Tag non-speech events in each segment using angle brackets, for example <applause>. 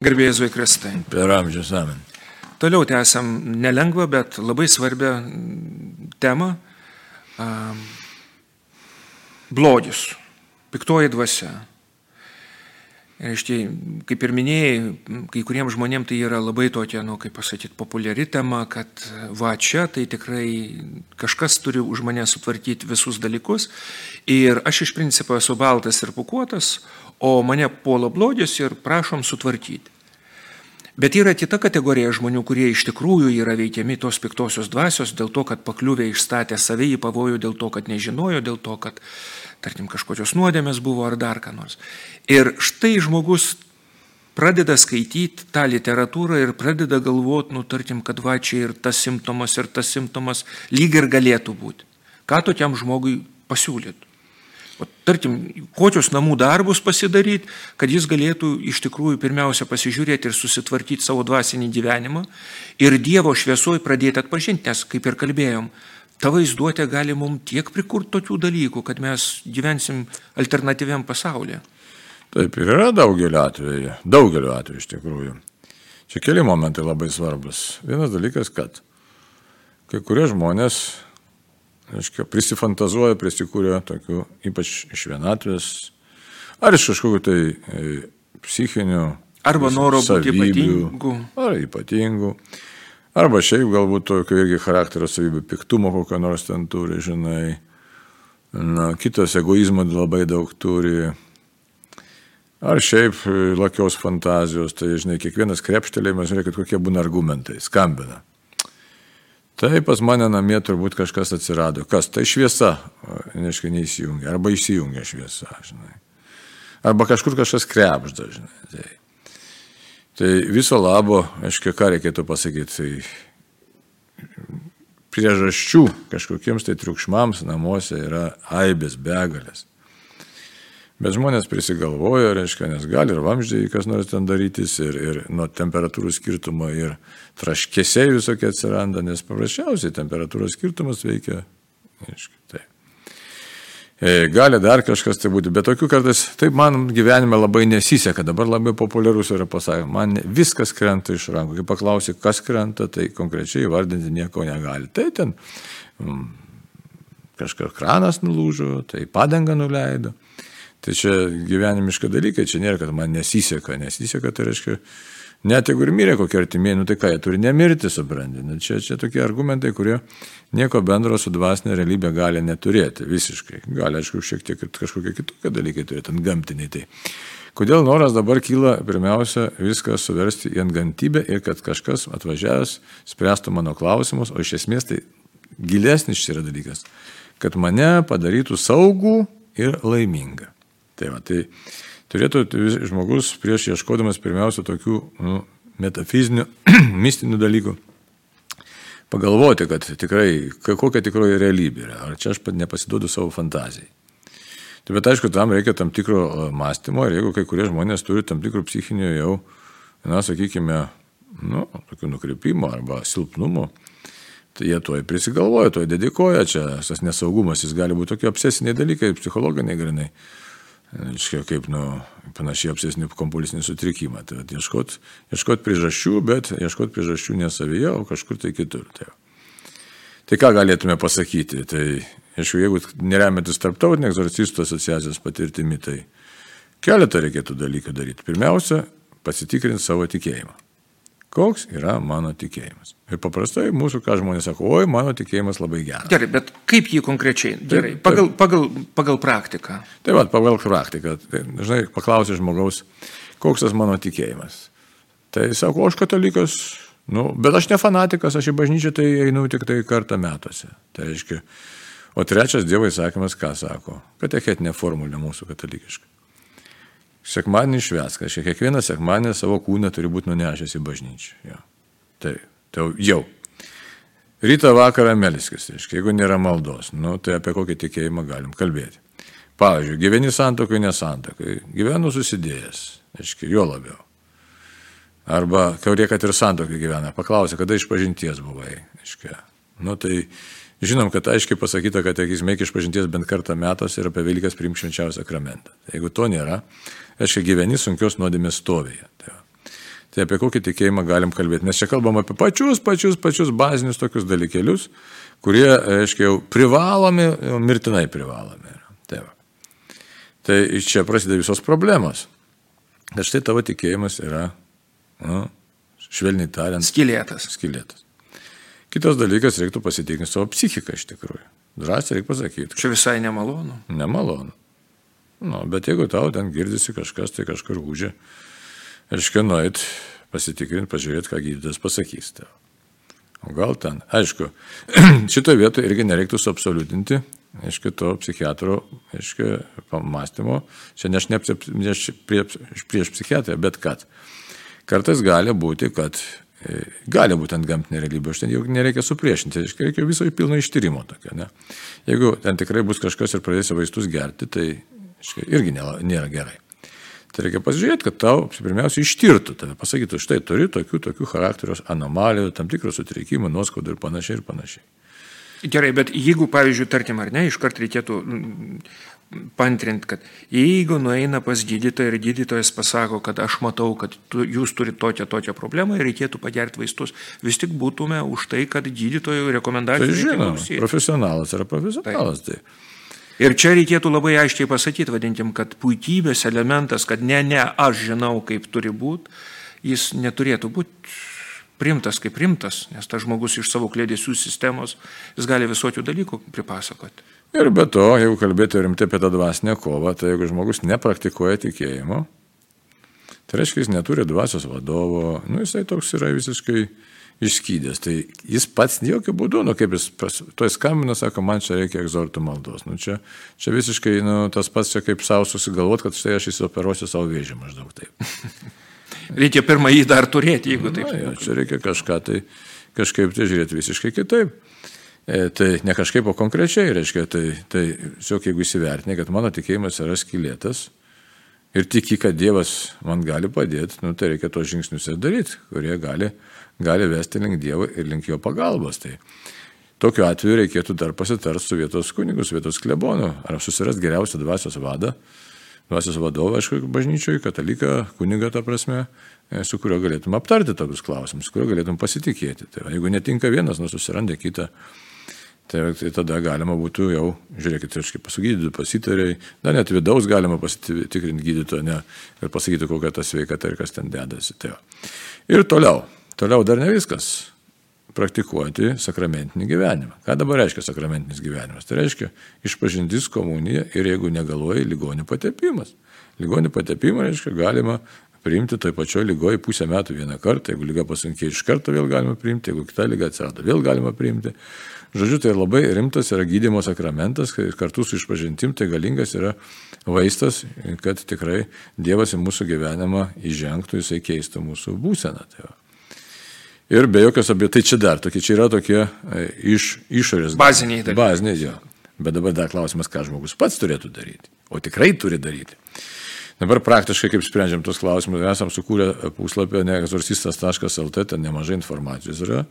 Garbėjai Zui Kristai. Per amžius amen. Toliau tęsiam nelengvą, bet labai svarbią temą. Blogis, piktoji dvasia. Ir iš tai, kaip ir minėjai, kai kuriems žmonėms tai yra labai tokia, nu, kaip pasakyti, populiari tema, kad va čia tai tikrai kažkas turi už mane sutvarkyti visus dalykus. Ir aš iš principo esu baltas ir pukuotas, o mane puola blogis ir prašom sutvarkyti. Bet yra kita kategorija žmonių, kurie iš tikrųjų yra veikiami tos piktosios dvasios dėl to, kad pakliuvę išstatė save į pavojų, dėl to, kad nežinojo, dėl to, kad, tarkim, kažkokios nuodėmės buvo ar dar ką nors. Ir štai žmogus pradeda skaityti tą literatūrą ir pradeda galvoti, nu, tarkim, kad va čia ir tas simptomas, ir tas simptomas lyg ir galėtų būti. Ką tokiam žmogui pasiūlytų? O, tarkim, kokius namų darbus pasidaryti, kad jis galėtų iš tikrųjų pirmiausia pasižiūrėti ir susitvarkyti savo dvasinį gyvenimą ir Dievo šviesoje pradėti atpažinti, nes, kaip ir kalbėjom, ta vaizduotė gali mums tiek prikurti tokių dalykų, kad mes gyvensim alternatyviam pasaulyje. Taip ir yra daugeliu atveju, daugeliu atveju iš tikrųjų. Čia keli momentai labai svarbus. Vienas dalykas, kad kai kurie žmonės reiškia, prisifantazuoja, prisikūrė tokių, ypač iš vienatvės, ar iš kažkokių tai e, psichinių. Arba noro būti ypatingų. Ar ypatingų. Arba šiaip galbūt tokio irgi charakterio savybių, piktumo kokio nors ten turi, žinai. Na, kitas egoizmo labai daug turi. Ar šiaip e, lakiaus fantazijos, tai žinai, kiekvienas krepštelėjimas, žiūrėkit, kokie būna argumentai, skambina. Tai pas mane namie turbūt kažkas atsirado. Kas? Tai šviesa, neaiškiai, neįsijungia. Arba įsijungia šviesa, žinai. Arba kažkur kažkas krepžda, žinai. Tai, tai viso labo, aiškiai, ką reikėtų pasakyti, tai priežasčių kažkokiems tai triukšmams namuose yra aibės begalės. Bet žmonės prisigalvoja, reiškia, nes gali ir vamždžiai kas nors ten darytis, ir, ir nuo temperatūrų skirtumo, ir traškėsiai visokie atsiranda, nes paprasčiausiai temperatūros skirtumas veikia, reiškia, tai. Gali dar kažkas tai būti, bet tokių kartais, taip man gyvenime labai nesiseka, dabar labai populiarus yra pasakymas, man viskas krenta iš rankų. Kai paklausi, kas krenta, tai konkrečiai vardinti nieko negali. Tai ten mm, kažkas kranas nulūžo, tai padanga nuleido. Tai čia gyvenimiški dalykai, čia nėra, kad man nesiseka, nesiseka, tai reiškia, net jeigu ir mirė kokie artimieji, nu tai ką, jie turi nemirti, supranti. Nu, čia, čia tokie argumentai, kurie nieko bendro su dvasinė realybė gali neturėti visiškai. Gali, aišku, šiek tiek ir kažkokie kitokie dalykai turėti, ant gamtiniai. Tai. Kodėl noras dabar kyla pirmiausia viską suversti į antgantybę ir kad kažkas atvažiavęs spręstų mano klausimus, o iš esmės tai gilesnis šis yra dalykas, kad mane padarytų saugų ir laimingą. Tai, va, tai turėtų žmogus prieš ieškodamas pirmiausia tokių nu, metafizinių, <clears throat> mistinių dalykų pagalvoti, kad tikrai, kokia tikroji realybė yra. Ar čia aš nepasiduodu savo fantazijai. Tai bet aišku, tam reikia tam tikro e, mąstymo ir jeigu kai kurie žmonės turi tam tikrų psichinių jau, na, sakykime, nu, tokių nukreipimų arba silpnumų, tai jie tuoj prisigalvoja, tuoj dedikuoja, čia tas nesaugumas, jis gali būti tokie obsesiniai dalykai, psichologiniai grinai reiškia, kaip, nu, panašiai obsesinį kompulsinį sutrikimą. Tai ieškot, ieškot priežasčių, bet ieškot priežasčių ne savyje, o kažkur tai kitur. Tai, tai ką galėtume pasakyti? Tai, aišku, jeigu neremiantis tarptautinė egzorcistų asociacijos patirtimi, tai keletą reikėtų dalykų daryti. Pirmiausia, pasitikrinti savo tikėjimą koks yra mano tikėjimas. Ir paprastai mūsų, ką žmonės sako, oi, mano tikėjimas labai geras. Gerai, bet kaip jį konkrečiai? Gerai, taip, pagal, pagal, pagal praktiką. Taip, pat, pagal praktiką. Tai, žinai, paklausė žmogaus, koks tas mano tikėjimas. Tai sako, aš katalikas, nu, bet aš ne fanatikas, aš į bažnyčią tai einu tik tai kartą metuose. Tai reiškia, o trečias Dievo įsakymas ką sako? Katechetinė formulė mūsų katalikiška. Sekmadienį švęsk, aš kiekvieną sekmadienį savo kūną turi būti nunešęs į bažnyčią. Jo. Tai, tai jau. Rytą vakarą meliskis, reiškia, jeigu nėra maldos, nu, tai apie kokį tikėjimą galim kalbėti. Pavyzdžiui, gyveni santokai, nesantokai, gyvenu susidėjęs, reiškia, jo labiau. Arba kaurė, kad ir santokai gyvena, paklausė, kada iš pažinties buvai, reiškia. Nu, tai Žinom, kad aiškiai pasakyta, kad teismai iš pažinties bent kartą metus ir apie Velykas priimk švenčiausią sakramentą. Jeigu to nėra, reiškia gyveni sunkios nuodėmės stovėje. Tai Tai apie kokį tikėjimą galim kalbėti. Nes čia kalbam apie pačius, pačius, pačius bazinius tokius dalykelius, kurie, aiškiai, jau privalomi, jau mirtinai privalomi. Tai, va. tai čia prasideda visos problemos. Kad štai tavo tikėjimas yra, nu, švelniai tariant, Skilėtas. skilėtas. Kitas dalykas, reiktų pasitikinti savo psichiką iš tikrųjų. Drąsiai reikia pasakyti. Čia visai nemalonu. Nemalonu. Nu, bet jeigu tau ten girdisi kažkas, tai kažkur užė, reiškia, nueit, pasitikrinti, pažiūrėti, ką gydytojas pasakys. Tau. O gal ten, aišku, <clears throat> šitoje vietoje irgi nereiktų suabsoliutinti, aišku, to psichiatro, aišku, pamastymo. Čia ne aš ne prieš, prieš psichiatrą, bet kad. Kartais gali būti, kad gali būti ant gamtinė realybė, aš ten jau nereikia supriešinti, reiškia, reikia viso pilno ištyrimo tokio. Ne? Jeigu ten tikrai bus kažkas ir pradėsi vaistus gerti, tai reiškia, irgi nėra, gerai. Tai reikia pasižiūrėti, kad tau pirmiausia ištirtų, tave pasakytų, štai turi tokių, tokių charakterios anomalijų, tam tikrų sutrikimų, nuoskaudų ir panašiai ir panašiai. Gerai, bet jeigu, pavyzdžiui, tarkim ar ne, iškart reikėtų pantrinti, kad jeigu nueina pas gydytoją ir gydytojas pasako, kad aš matau, kad tu, jūs turite tokią, tokią problemą ir reikėtų pagerti vaistus, vis tik būtume už tai, kad gydytojų Tai rekomendacijų reikia žinoma, profesionalas yra profesionalas. Tai. Ir čia reikėtų labai aiškiai pasakyti, vadinkim, kad puikybės elementas, kad ne, ne, aš žinau, kaip turi būti, jis neturėtų būti primtas kaip primtas, nes tas žmogus iš savo klėdėsių sistemos, jis gali visokių dalykų pripasakoti. Ir be to, jeigu kalbėti rimtai apie tą dvasinę kovą, tai jeigu žmogus nepraktikuoja tikėjimo, tai reiškia, jis neturi dvasios vadovo, nu jisai toks yra visiškai išskydęs. Tai jis pats jokių būdų, nu kaip jis, to jis skambina, sako, man čia reikia egzortų maldos. Nu, čia, čia visiškai nu, tas pats čia kaip savo susigalvot, kad štai aš įsioperuosiu savo vėžį maždaug taip. <laughs> Reikia pirmą jį dar turėti, jeigu taip. Na, jo, čia reikia kažką tai, kažkaip tai žiūrėti visiškai kitaip. E, tai ne kažkaip, o konkrečiai reiškia, tai, tai tiesiog jeigu įsivertinė, kad mano tikėjimas yra skilėtas ir tiki, kad Dievas man gali padėti, nu, tai reikia tos žingsnius ir daryti, kurie gali, gali vesti link Dievo ir link jo pagalbos. Tai tokiu atveju reikėtų dar pasitarti su vietos kunigus, vietos klebonu, ar susirasti geriausią dvasios vadą, dvasios vadovą, aišku, bažnyčioje, kataliką, kunigą, ta prasme, e, su kuriuo galėtum aptarti tokius klausimus, su kuriuo galėtum pasitikėti. Tai va, jeigu netinka vienas, nu susiranda kitą, tai, tai tada galima būtų jau, žiūrėkit, reiškia, pasugydyti pasitarėjai, dar net vidaus galima pasitikrinti gydytoją ne, ir pasakyti, kokia ta sveikata ir kas ten dedasi. Tai va. ir toliau, toliau dar ne viskas praktikuoti sakramentinį gyvenimą. Ką dabar reiškia sakramentinis gyvenimas? Tai reiškia išpažintis komunija ir jeigu negalvoji, ligonių patepimas. Ligonių patepimą reiškia galima priimti toj pačioj lygoje pusę metų vieną kartą, jeigu lyga pasunkė iš karto vėl galima priimti, jeigu kita lyga atsirado vėl galima priimti. Žodžiu, tai labai rimtas yra gydimo sakramentas, kai kartu su išpažintim tai galingas yra vaistas, kad tikrai Dievas į mūsų gyvenimą įžengtų, jisai keistų mūsų būseną. Tai va. Ir be jokios abejos, tai čia dar tokie, čia yra tokie e, iš išorės. Baziniai dalykai. Baziniai, jo. Bet dabar dar klausimas, ką žmogus pats turėtų daryti. O tikrai turi daryti. Dabar praktiškai, kaip sprendžiam tos klausimus, esam sukūrę puslapį neegzorsistas.lt, ten nemažai informacijos yra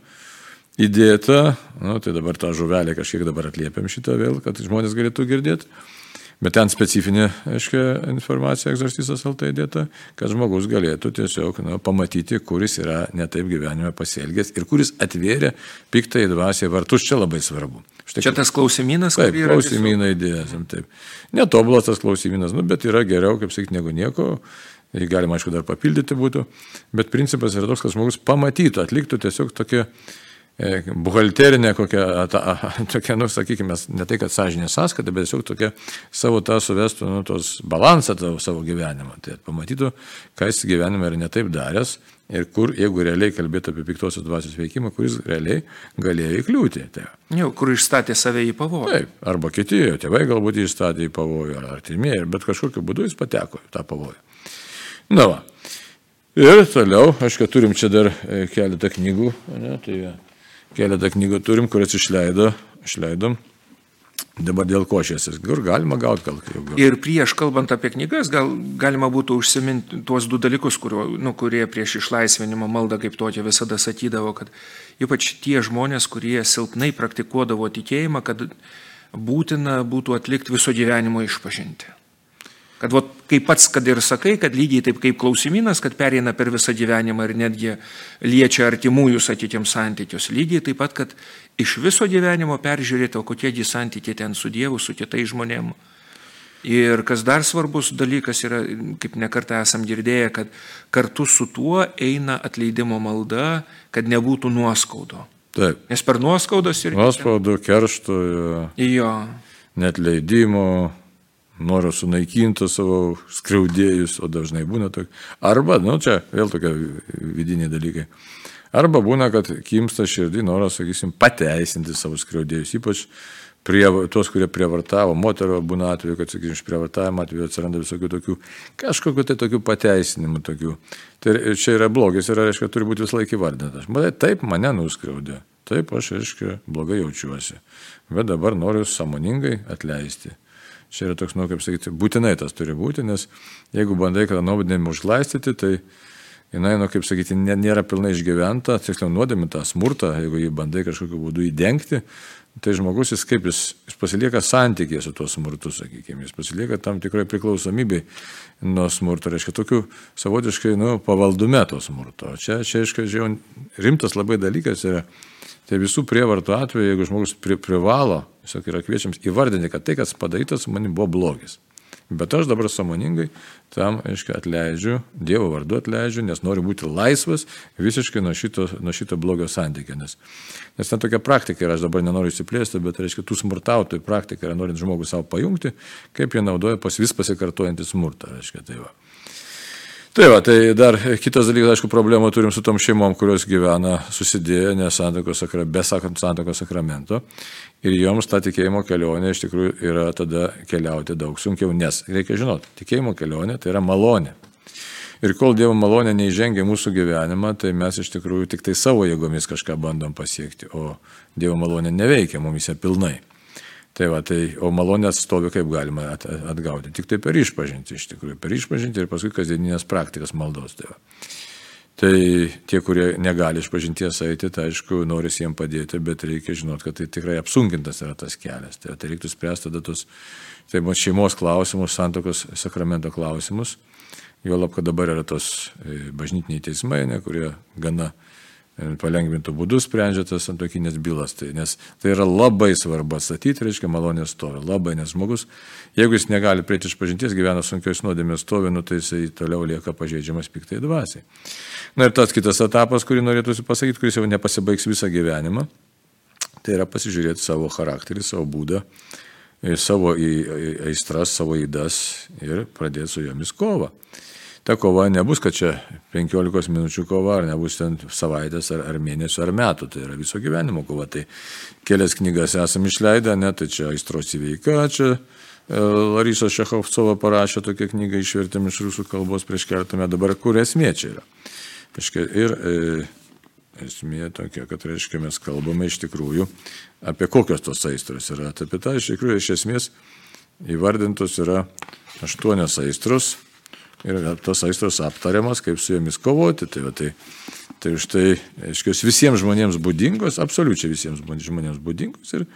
įdėta. Nu, tai dabar tą žuvelę kažkiek dabar atliepiam šitą vėl, kad žmonės galėtų girdėti. Bet ten specifinė, aiškia, informacija egzorstistas LT įdėta, kad žmogus galėtų tiesiog na, pamatyti, kuris yra netaip gyvenime pasielgęs ir kuris atvėrė piktai dvasiai vartus. Čia labai svarbu. Štai Čia tas klausimynas, kur yra klausimyną įdėsim, taip. Netobulas tas klausimynas, nu, bet yra geriau, kaip sakyti, negu nieko. Jį galima, aišku, dar papildyti būtų. Bet principas yra toks, kad žmogus pamatytų, atliktų tiesiog tokia e, buhalterinė kokia, ta, tokia, nu, sakykime, ne tai, kad sąžinė sąskaita, bet tiesiog tokia savo tą suvestų, nu, tos balansą tavo savo gyvenimo. Tai pamatytų, ką jis gyvenime yra netaip daręs ir kur, jeigu realiai kalbėtų apie piktosios dvasios veikimą, kuris realiai galėjo įkliūti. Tai. Jau, kur išstatė save į pavojų. Taip, arba kiti jo tėvai galbūt jį įstatė į pavojų, ar artimieji, bet kažkokiu būdu jis pateko į tą pavojų. Na va. Ir toliau, aišku, turim čia dar e, keletą knygų, ne, tai e, keletą knygų turim, kurias išleido, išleidom. Dabar dėl ko šiasis, kur galima gauti gal jau. gal- Ir prieš kalbant apie knygas, gal galima būtų užsiminti tuos du dalykus, kurio, nu, kurie prieš išlaisvinimo maldą kaip tokia visada sakydavo, kad ypač tie žmonės, kurie silpnai praktikuodavo tikėjimą, kad būtina būtų atlikti viso gyvenimo išpažinti. Kad vat, kaip pats, kad ir sakai, kad lygiai taip kaip klausimynas, kad pereina per visą gyvenimą ir netgi liečia artimųjų, sakykime, santykius. Lygiai taip pat, kad iš viso gyvenimo peržiūrėti, o kokiegi santykiai ten su Dievu, su kitais žmonėmis. Ir kas dar svarbus dalykas yra, kaip nekartą esam girdėję, kad kartu su tuo eina atleidimo malda, kad nebūtų nuoskaudo. Taip. Nes per nuoskaudas ir... Nuoskaudų, keršto, Jo. net leidimo, noro sunaikinti savo skriaudėjus, o dažnai būna tokia. Arba, nu čia vėl tokie vidiniai dalykai. Arba būna, kad kimsta širdį noras, sakysim, pateisinti savo skriaudėjus, ypač prie, tuos, kurie prievartavo, moterio būna atveju, kad, sakysim, iš prievartavimo atveju atsiranda visokių tokių, kažkokiu tai tokių pateisinimų tokių. Tai čia yra blogis, yra, reiškia, turi būti vis laik įvardintas. Matai, taip mane nuskriaudė, taip aš, reiškia, blogai jaučiuosi, bet dabar noriu samoningai atleisti. Čia yra toks, nu, kaip sakyti, būtinai tas turi būti, nes jeigu bandai kada nuodėmę užglaistyti, tai jinai, nu, kaip sakyti, nėra pilnai išgyventa, tiksliau nuodėmė tą smurtą, jeigu jį bandai kažkokiu būdu įdengti, tai žmogus jis kaip jis, jis pasilieka santykėje su tuo smurtu, sakykime, jis pasilieka tam tikrai priklausomybei nuo smurto, reiškia, tokiu savotiškai, nu, pavaldume to smurto. Čia, čia, aišku, žiūrėjau, rimtas labai dalykas yra, tai visų prievartų atveju, jeigu žmogus pri, privalo, tiesiog yra kviečiams įvardinti, kad tai, kas padarytas, man buvo blogis. Bet aš dabar samoningai tam, aiškiai, atleidžiu, Dievo vardu atleidžiu, nes noriu būti laisvas visiškai nuo šito, nuo šito blogio santykio. Nes, nes ten tokia praktika ir aš dabar nenoriu įsiplėsti, bet, reiškia, tų smurtautojų praktika yra norint žmogų savo pajungti, kaip jie naudoja pas vis pasikartojantį smurtą. Reiškia, tai va. Tai va, tai dar kitas dalykas, aišku, problemų turim su tom šeimom, kurios gyvena susidėję sakra, be sakant santokos sakramento. Ir joms ta tikėjimo kelionė iš tikrųjų yra tada keliauti daug sunkiau, nes reikia žinoti, tikėjimo kelionė tai yra malonė. Ir kol Dievo malonė neįžengia mūsų gyvenimą, tai mes iš tikrųjų tik tai savo jėgomis kažką bandom pasiekti, o Dievo malonė neveikia mumise pilnai. Tai va, tai, o malonė atstovi kaip galima at, atgauti. Tik tai per išpažinti iš tikrųjų. Per išpažinti ir paskui kasdieninės praktikas maldos. Tai, va. tai tie, kurie negali išpažinties eiti, tai aišku, noris jiems padėti, bet reikia žinoti, kad tai tikrai apsunkintas yra tas kelias. Tai, tai reiktų spręsti tada tos tai šeimos klausimus, santokos sakramento klausimus. Jo lab, kad dabar yra tos e, bažnytiniai teismai, ne, kurie gana palengvintų būdų sprendžia tas santokinės bylas. Tai, nes tai yra labai svarbu atstatyti, reiškia, malonės stovi. Labai, nes žmogus, jeigu jis negali prieiti iš pažinties, gyvena sunkios nuodėmės stovi, nu, tai jisai toliau lieka pažeidžiamas piktai dvasiai. Na ir tas kitas etapas, kurį norėtųsi pasakyti, kuris jau nepasibaigs visą gyvenimą, tai yra pasižiūrėti savo charakterį, savo būdą, savo aistras, savo įdas ir pradėti su jomis kovą ta kova nebus, kad čia 15 minučių kova, ar nebus ten savaitės, ar, ar mėnesių, ar metų, tai yra viso gyvenimo kova. Tai kelias knygas esame išleidę, ne, tai čia Aistros įveika, čia e, Larisa Šechovcova parašė tokią knygą išvertėm iš rusų kalbos prieš keletą metų, dabar kur esmė čia yra. Ir e, esmė tokia, kad reiškia mes kalbame iš tikrųjų apie kokios tos aistros yra. Tai apie tą iš tikrųjų iš esmės įvardintos yra aštuonios aistros ir tos aistros aptariamas, kaip su jomis kovoti. Tai, va, tai, tai už tai, aiškiai, visiems žmonėms būdingos, absoliučiai visiems žmonėms būdingos ir,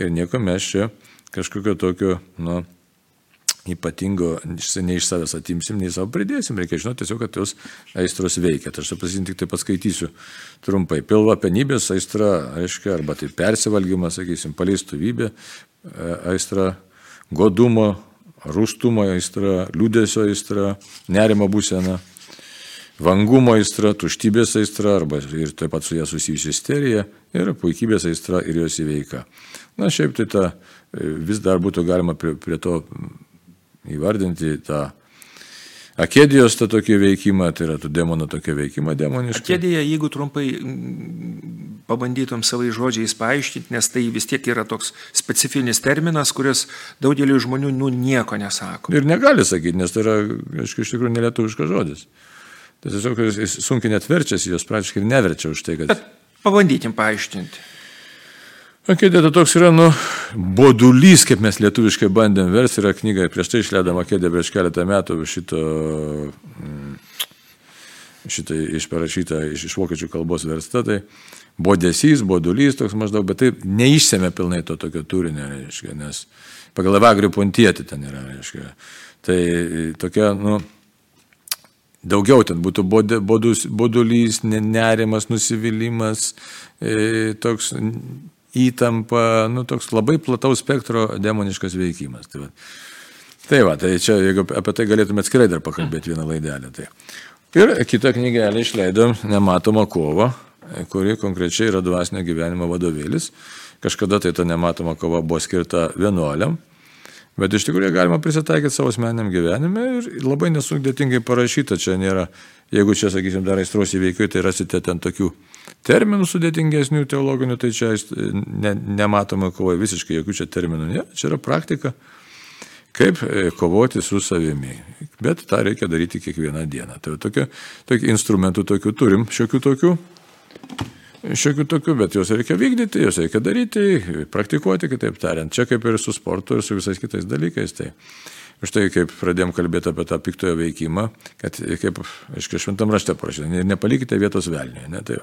ir nieko mes čia kažkokio tokio, nu, ypatingo, nei iš savęs atimsim, nei savo pridėsim. Reikia žinoti tiesiog, kad jos aistros veikia. Tai aš pasakysiu, tik tai paskaitysiu trumpai. Pilva penybės aistra, aiškiai, arba tai persivalgymas, sakysim, paleistuvybė, aistra, godumo rūstumo aistra, liūdėsio aistra, nerimo būsena, vangumo aistra, tuštybės aistra arba ir taip pat su ją susijusi isterija ir puikybės aistra ir jos įveika. Na šiaip tai ta, vis dar būtų galima prie, prie to įvardinti tą Akedijos tą tokį veikimą, tai yra tų demonų tokį veikimą demonišką. Akedija, jeigu trumpai pabandytum savai žodžiais paaiškinti, nes tai vis tiek yra toks specifinis terminas, kuris daugeliu žmonių nu, nieko nesako. Ir negali sakyti, nes tai yra, aišku, iš tikrųjų nelietuviškas žodis. Tai tiesiog sunkiai net verčiasi, jos praktiškai neverčia už tai, kad... Bet pabandykim paaiškinti. Akėdė tai toks yra, nu, bodulys, kaip mes lietuviškai bandėm versti, yra knyga, prieš tai išleidama Akėdė prieš keletą metų šito mm, šitai išparašyta iš, iš vokiečių kalbos versta, tai bodesys, bodulys toks maždaug, bet tai neišsėmė pilnai to tokio turinio, reiškia, nes pagal Evagrių pontietį ten yra, reiškia. Tai tokia, nu, daugiau ten būtų bodus, bodulys, nerimas, nusivylimas, e, toks įtampa, nu, toks labai plataus spektro demoniškas veikimas. Tai va, tai, va, tai čia, jeigu apie tai galėtume atskirai dar pakalbėti vieną laidelę. Tai. Ir kitą knygelę išleidom Nematoma kova, kuri konkrečiai yra dvasinio gyvenimo vadovėlis. Kažkada tai ta nematoma kova buvo skirta vienuoliam, bet iš tikrųjų galima prisitaikyti savo asmeniam gyvenime ir labai nesudėtingai parašyta. Čia nėra, jeigu čia, sakysim, dar aistros įveikiai, tai rasite ten tokių terminų sudėtingesnių teologinių, tai čia ne, nematoma kova, visiškai jokių čia terminų nėra, čia yra praktika, kaip e, kovoti su savimi. Bet tą reikia daryti kiekvieną dieną. Tai tokių, tokių instrumentų tokių turim, šiokių tokių. Šiokių tokių, bet juos reikia vykdyti, juos reikia daryti, praktikuoti, kitaip tariant. Čia kaip ir su sportu ir su visais kitais dalykais. Tai štai kaip pradėjom kalbėti apie tą piktojo veikimą, kad kaip, aiškiai, šventam rašte parašyta, nepalikite vietos velniui. Ne, tai,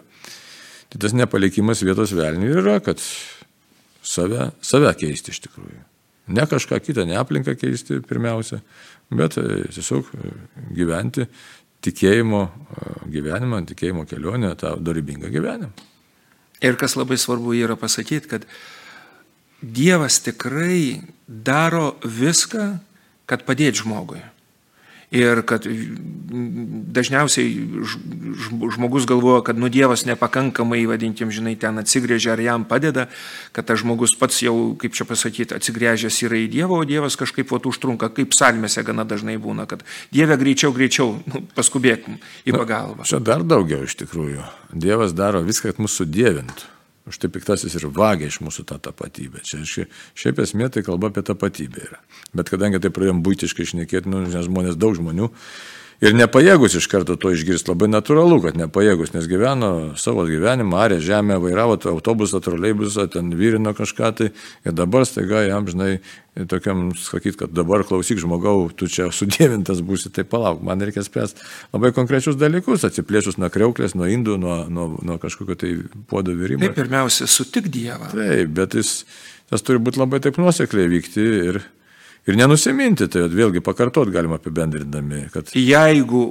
Tai tas nepalikimas vietos velniui yra, kad save, save keisti iš tikrųjų. Ne kažką kitą, ne aplinką keisti pirmiausia, bet e, tiesiog e, gyventi tikėjimo e, gyvenimą, tikėjimo kelionę, tą dorybingą gyvenimą. Ir kas labai svarbu yra pasakyti, kad Dievas tikrai daro viską, kad padėtų žmogui. Ir kad dažniausiai žmogus galvoja, kad nu Dievas nepakankamai, vadinkim, žinai, ten atsigrėžia ar jam padeda, kad tas žmogus pats jau, kaip čia pasakyti, atsigrėžęs yra į Dievą, o Dievas kažkaip vat užtrunka, kaip psalmėse gana dažnai būna, kad Dieve greičiau, greičiau, <laughs> nu, paskubėkim į pagalbą. Na, čia dar daugiau iš tikrųjų. Dievas daro viską, kad mūsų dievintų. Už tai piktasis ir vagia iš mūsų tą tapatybę. Čia šiaip esmė tai kalba apie tapatybę yra. Bet kadangi tai pradėjom būtiškai išnekėti, nu, nes žmonės, daug žmonių Ir nepajėgus iš karto to išgirsti, labai natūralu, kad nepajėgus, nes gyveno savo gyvenimą, arė žemę, vairavo autobusą, troleibusą, ten vyrino kažką tai. Ir dabar staiga jam, žinai, tokiam sakyt, kad dabar klausyk žmogau, tu čia sudėvintas būsi, tai palauk, man reikia spręsti labai konkrečius dalykus, atsiplėšus nuo kreuklės, nuo indų, nuo, nuo, nuo kažkokio tai puodo virimo. Taip, pirmiausia, sutik Dievą. Taip, bet jis, tas turi būti labai taip nuosekliai vykti ir ir nenusiminti, tai vėlgi pakartot galima apibendrindami. Kad... Jeigu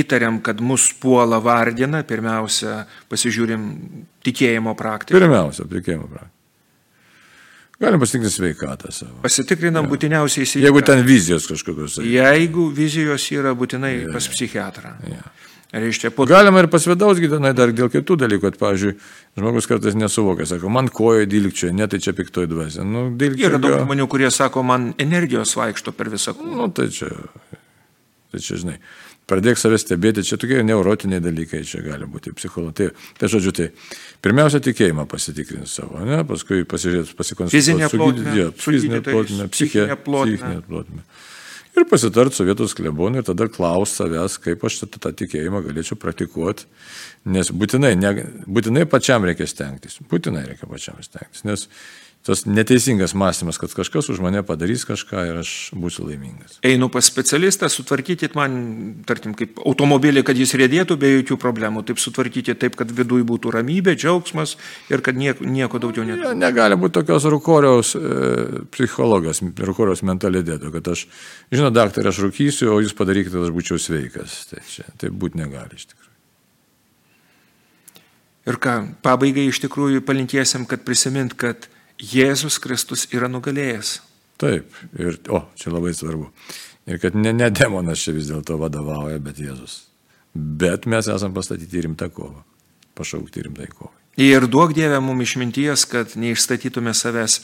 įtariam, kad mus puola vardina, pirmiausia, pasižiūrim tikėjimo praktiką. Pirmiausia, tikėjimo praktiką. Galim pasitikrinti sveikatą savo. Pasitikrinam ja. būtiniausiai sveikatą. Jeigu ten vizijos kažkokios. Jeigu vizijos yra būtinai ja. pas psichiatrą. Ja. Reiškia, po... Galima ir pas vidaus gydytojai dar dėl kitų dalykų, kad, pavyzdžiui, žmogus kartais nesuvokia, sako, man kojo dilgčioje, ne tai čia piktoji dvasia. Nu, Yra daug žmonių, kurie sako, man energijos vaikšto per visą kūną. Nu, tai čia, tai čia, žinai, pradėk save stebėti, čia tokie neurotiniai dalykai, čia gali būti psichologai. Tai, tai žodžiu, tai pirmiausia tikėjimą pasitikrinti savo, ne, paskui pasižiūrėti, pasikonsultuoti. Fizinė plotmė, fizinė plotmė, psichinė plotmė ir pasitart su vietos klebonu ir tada klaus savęs, kaip aš tą, tą tikėjimą galėčiau praktikuoti, nes būtinai, ne, būtinai pačiam reikia stengtis, būtinai reikia pačiam stengtis, nes tas neteisingas mąstymas, kad kažkas už mane padarys kažką ir aš būsiu laimingas. Einu pas specialistą, sutvarkykit man, tarkim, kaip automobilį, kad jis rėdėtų be jokių problemų, taip sutvarkyti taip, kad viduje būtų ramybė, džiaugsmas ir kad nieko, nieko daugiau netų. Ja, negali būti tokios rūkoriaus e, psichologijos, rūkoriaus mentaliteto, kad aš, žinot, daktarė, aš rūkysiu, o jūs padarykite, kad aš būčiau sveikas. Tai čia, taip būti negali iš tikrųjų. Ir ką, pabaigai iš tikrųjų palinkėsim, kad prisimint, kad Jėzus Kristus yra nugalėjęs. Taip, ir, o, čia labai svarbu. Ir kad ne, ne demonas čia vis dėlto vadovauja, bet Jėzus. Bet mes esame pastatyti rimtą kovą, pašaukti rimtai kovai. Ir duok Dievę mums išminties, kad neišstatytume savęs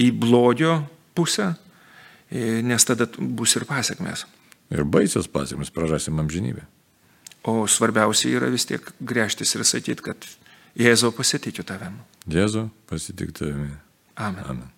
į blogio pusę, e, nes tada bus ir pasiekmes. Ir baisios pasiekmes prarasim amžinybę. O svarbiausia yra vis tiek grėžtis ir sakyti, kad Jėzau pasitikiu tavim. Jėzau pasitik tavimi. Amen. Amen.